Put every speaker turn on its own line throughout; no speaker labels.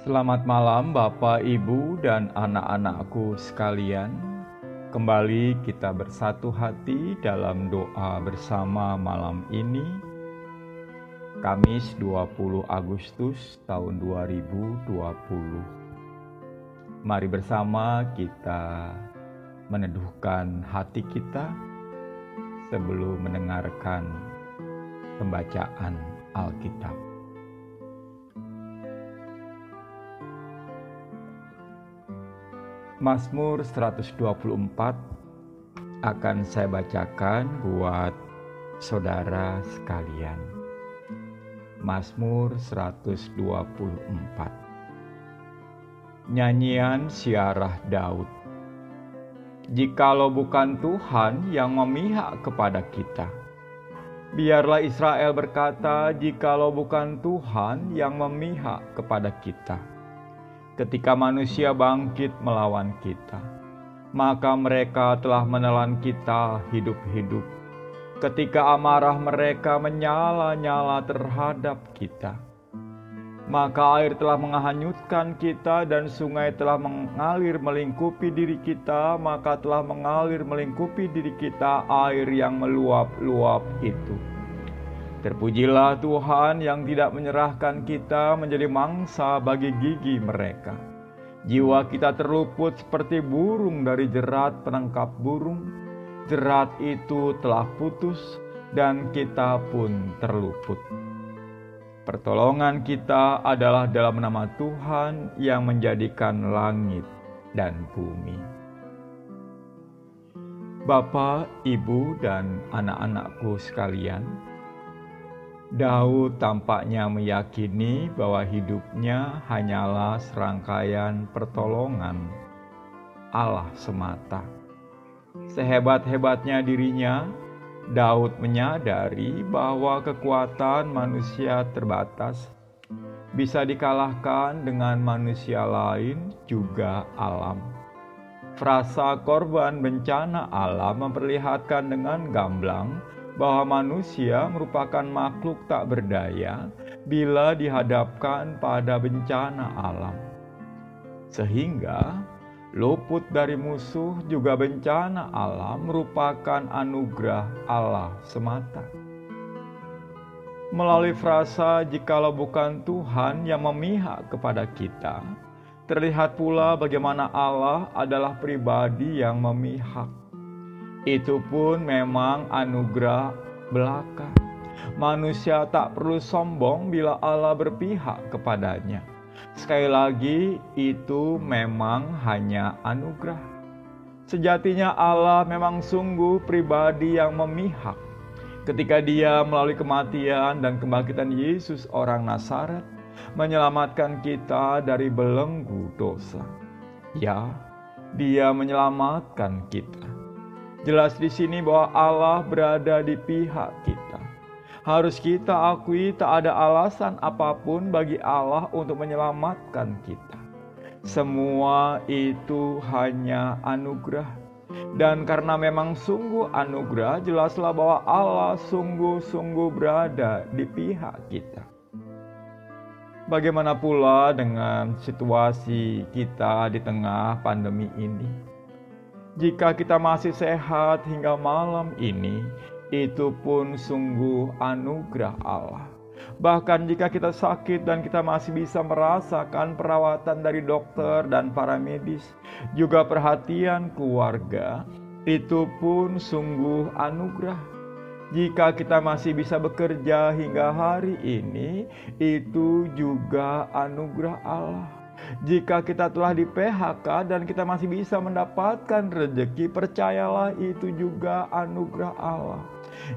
Selamat malam, Bapak, Ibu, dan anak-anakku sekalian. Kembali kita bersatu hati dalam doa bersama malam ini. Kamis 20 Agustus tahun 2020. Mari bersama kita meneduhkan hati kita sebelum mendengarkan pembacaan Alkitab. Mazmur 124 akan saya bacakan buat saudara sekalian. Mazmur 124 Nyanyian Siarah Daud. Jikalau bukan Tuhan yang memihak kepada kita, biarlah Israel berkata, jikalau bukan Tuhan yang memihak kepada kita ketika manusia bangkit melawan kita. Maka mereka telah menelan kita hidup-hidup. Ketika amarah mereka menyala-nyala terhadap kita, maka air telah menghanyutkan kita dan sungai telah mengalir melingkupi diri kita, maka telah mengalir melingkupi diri kita air yang meluap-luap itu. Terpujilah Tuhan yang tidak menyerahkan kita menjadi mangsa bagi gigi mereka. Jiwa kita terluput seperti burung dari jerat penangkap burung. Jerat itu telah putus dan kita pun terluput. Pertolongan kita adalah dalam nama Tuhan yang menjadikan langit dan bumi. Bapak, Ibu, dan anak-anakku sekalian, Daud tampaknya meyakini bahwa hidupnya hanyalah serangkaian pertolongan Allah semata. Sehebat-hebatnya dirinya, Daud menyadari bahwa kekuatan manusia terbatas bisa dikalahkan dengan manusia lain juga alam. Frasa korban bencana alam memperlihatkan dengan gamblang bahwa manusia merupakan makhluk tak berdaya bila dihadapkan pada bencana alam. Sehingga luput dari musuh juga bencana alam merupakan anugerah Allah semata. Melalui frasa jikalau bukan Tuhan yang memihak kepada kita, terlihat pula bagaimana Allah adalah pribadi yang memihak itu pun memang anugerah belaka. Manusia tak perlu sombong bila Allah berpihak kepadanya. Sekali lagi, itu memang hanya anugerah. Sejatinya Allah memang sungguh pribadi yang memihak. Ketika dia melalui kematian dan kebangkitan Yesus orang Nasaret, menyelamatkan kita dari belenggu dosa. Ya, dia menyelamatkan kita Jelas di sini bahwa Allah berada di pihak kita. Harus kita akui tak ada alasan apa pun bagi Allah untuk menyelamatkan kita. Semua itu hanya anugerah. Dan karena memang sungguh anugerah, jelaslah bahwa Allah sungguh-sungguh berada di pihak kita. Bagaimana pula dengan situasi kita di tengah pandemi ini? Jika kita masih sehat hingga malam ini, itu pun sungguh anugerah Allah. Bahkan jika kita sakit dan kita masih bisa merasakan perawatan dari dokter dan para medis, juga perhatian keluarga, itu pun sungguh anugerah. Jika kita masih bisa bekerja hingga hari ini, itu juga anugerah Allah. Jika kita telah di PHK dan kita masih bisa mendapatkan rezeki, percayalah itu juga anugerah Allah.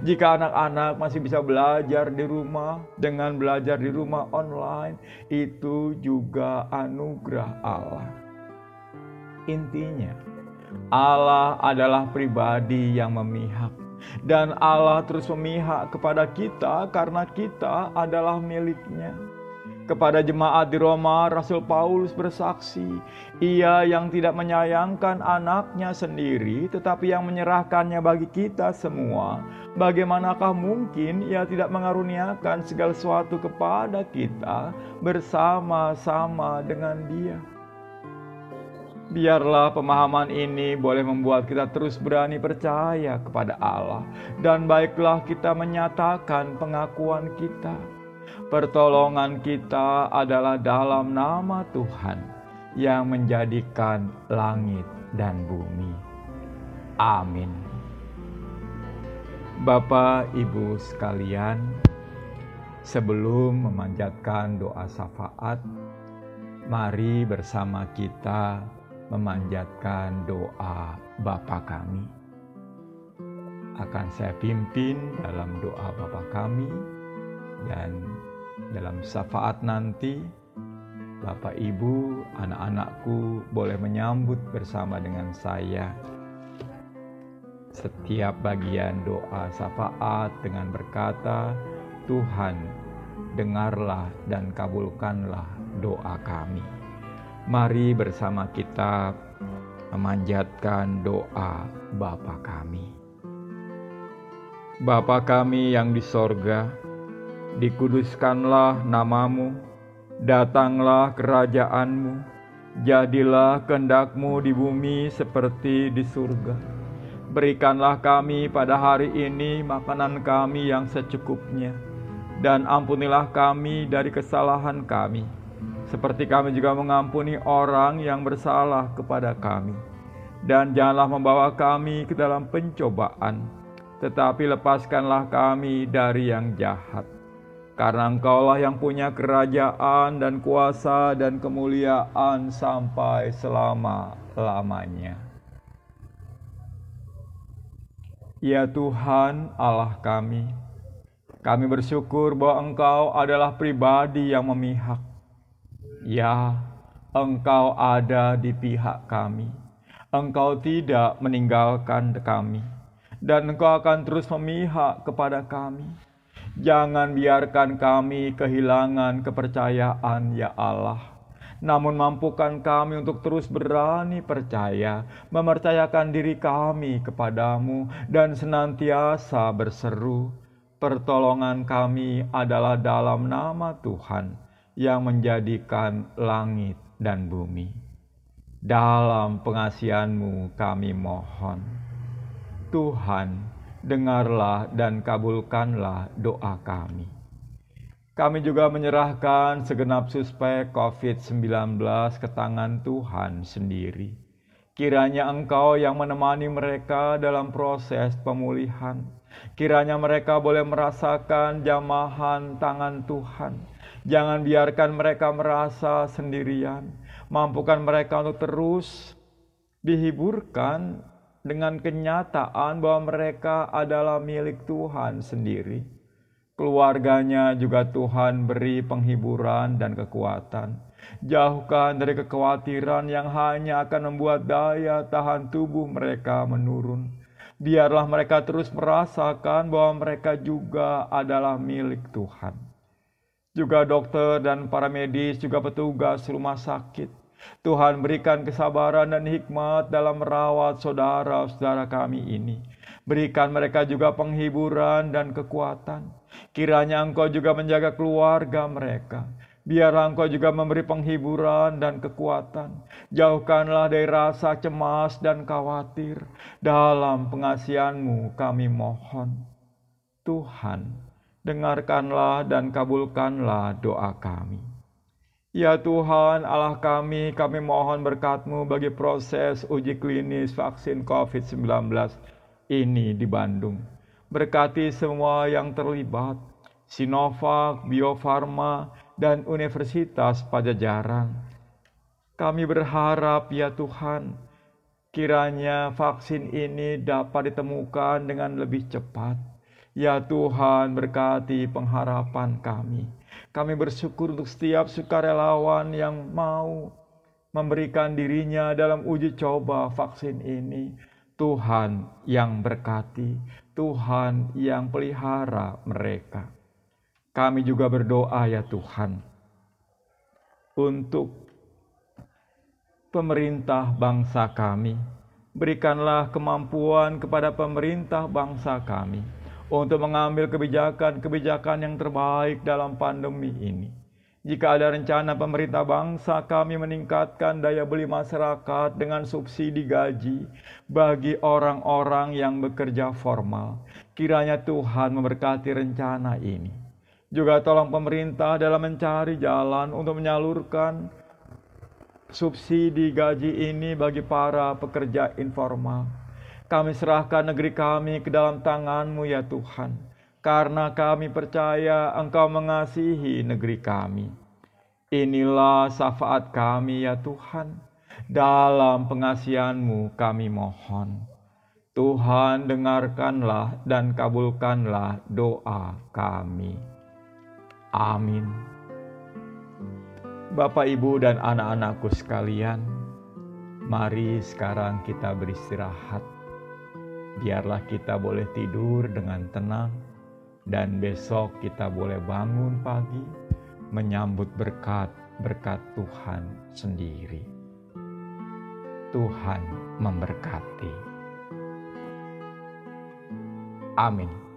Jika anak-anak masih bisa belajar di rumah dengan belajar di rumah online, itu juga anugerah Allah. Intinya, Allah adalah pribadi yang memihak dan Allah terus memihak kepada kita karena kita adalah miliknya. Kepada jemaat di Roma, Rasul Paulus bersaksi, ia yang tidak menyayangkan anaknya sendiri, tetapi yang menyerahkannya bagi kita semua. Bagaimanakah mungkin ia tidak mengaruniakan segala sesuatu kepada kita bersama-sama dengan dia? Biarlah pemahaman ini boleh membuat kita terus berani percaya kepada Allah, dan baiklah kita menyatakan pengakuan kita Pertolongan kita adalah dalam nama Tuhan yang menjadikan langit dan bumi. Amin. Bapak, Ibu sekalian, sebelum memanjatkan doa syafaat, mari bersama kita memanjatkan doa Bapa kami. Akan saya pimpin dalam doa Bapa kami dan dalam syafaat nanti, Bapak Ibu, anak-anakku boleh menyambut bersama dengan saya setiap bagian doa syafaat dengan berkata, Tuhan, dengarlah dan kabulkanlah doa kami. Mari bersama kita memanjatkan doa Bapa kami. Bapa kami yang di sorga, dikuduskanlah namamu, datanglah kerajaanmu, jadilah kehendakmu di bumi seperti di surga. Berikanlah kami pada hari ini makanan kami yang secukupnya, dan ampunilah kami dari kesalahan kami, seperti kami juga mengampuni orang yang bersalah kepada kami. Dan janganlah membawa kami ke dalam pencobaan, tetapi lepaskanlah kami dari yang jahat karena engkaulah yang punya kerajaan dan kuasa dan kemuliaan sampai selama-lamanya. Ya Tuhan Allah kami, kami bersyukur bahwa Engkau adalah pribadi yang memihak. Ya, Engkau ada di pihak kami. Engkau tidak meninggalkan kami, dan Engkau akan terus memihak kepada kami Jangan biarkan kami kehilangan kepercayaan, ya Allah. Namun, mampukan kami untuk terus berani percaya, mempercayakan diri kami kepadamu, dan senantiasa berseru. Pertolongan kami adalah dalam nama Tuhan yang menjadikan langit dan bumi. Dalam pengasihanmu kami mohon. Tuhan, dengarlah dan kabulkanlah doa kami. Kami juga menyerahkan segenap suspek COVID-19 ke tangan Tuhan sendiri. Kiranya Engkau yang menemani mereka dalam proses pemulihan. Kiranya mereka boleh merasakan jamahan tangan Tuhan. Jangan biarkan mereka merasa sendirian. Mampukan mereka untuk terus dihiburkan dengan kenyataan bahwa mereka adalah milik Tuhan sendiri. Keluarganya juga Tuhan beri penghiburan dan kekuatan. Jauhkan dari kekhawatiran yang hanya akan membuat daya tahan tubuh mereka menurun. Biarlah mereka terus merasakan bahwa mereka juga adalah milik Tuhan. Juga dokter dan para medis, juga petugas rumah sakit, Tuhan berikan kesabaran dan hikmat dalam merawat saudara-saudara kami ini. Berikan mereka juga penghiburan dan kekuatan. Kiranya Engkau juga menjaga keluarga mereka. Biarlah Engkau juga memberi penghiburan dan kekuatan. Jauhkanlah dari rasa cemas dan khawatir. Dalam pengasihanmu kami mohon. Tuhan, dengarkanlah dan kabulkanlah doa kami. Ya Tuhan Allah kami, kami mohon berkat-Mu bagi proses uji klinis vaksin COVID-19 ini di Bandung. Berkati semua yang terlibat, Sinovac, Bio Farma, dan Universitas Pajajaran. Kami berharap ya Tuhan, kiranya vaksin ini dapat ditemukan dengan lebih cepat. Ya Tuhan, berkati pengharapan kami kami bersyukur untuk setiap sukarelawan yang mau memberikan dirinya dalam uji coba vaksin ini. Tuhan yang berkati, Tuhan yang pelihara mereka. Kami juga berdoa ya Tuhan, untuk pemerintah bangsa kami. Berikanlah kemampuan kepada pemerintah bangsa kami untuk mengambil kebijakan-kebijakan yang terbaik dalam pandemi ini jika ada rencana pemerintah bangsa kami meningkatkan daya beli masyarakat dengan subsidi gaji bagi orang-orang yang bekerja formal, kiranya Tuhan memberkati rencana ini. Juga tolong pemerintah dalam mencari jalan untuk menyalurkan subsidi gaji ini bagi para pekerja informal. Kami serahkan negeri kami ke dalam tangan-Mu ya Tuhan karena kami percaya Engkau mengasihi negeri kami. Inilah syafaat kami ya Tuhan, dalam pengasihan-Mu kami mohon. Tuhan dengarkanlah dan kabulkanlah doa kami. Amin. Bapak, Ibu, dan anak-anakku sekalian, mari sekarang kita beristirahat. Biarlah kita boleh tidur dengan tenang dan besok kita boleh bangun pagi menyambut berkat-berkat Tuhan sendiri. Tuhan memberkati. Amin.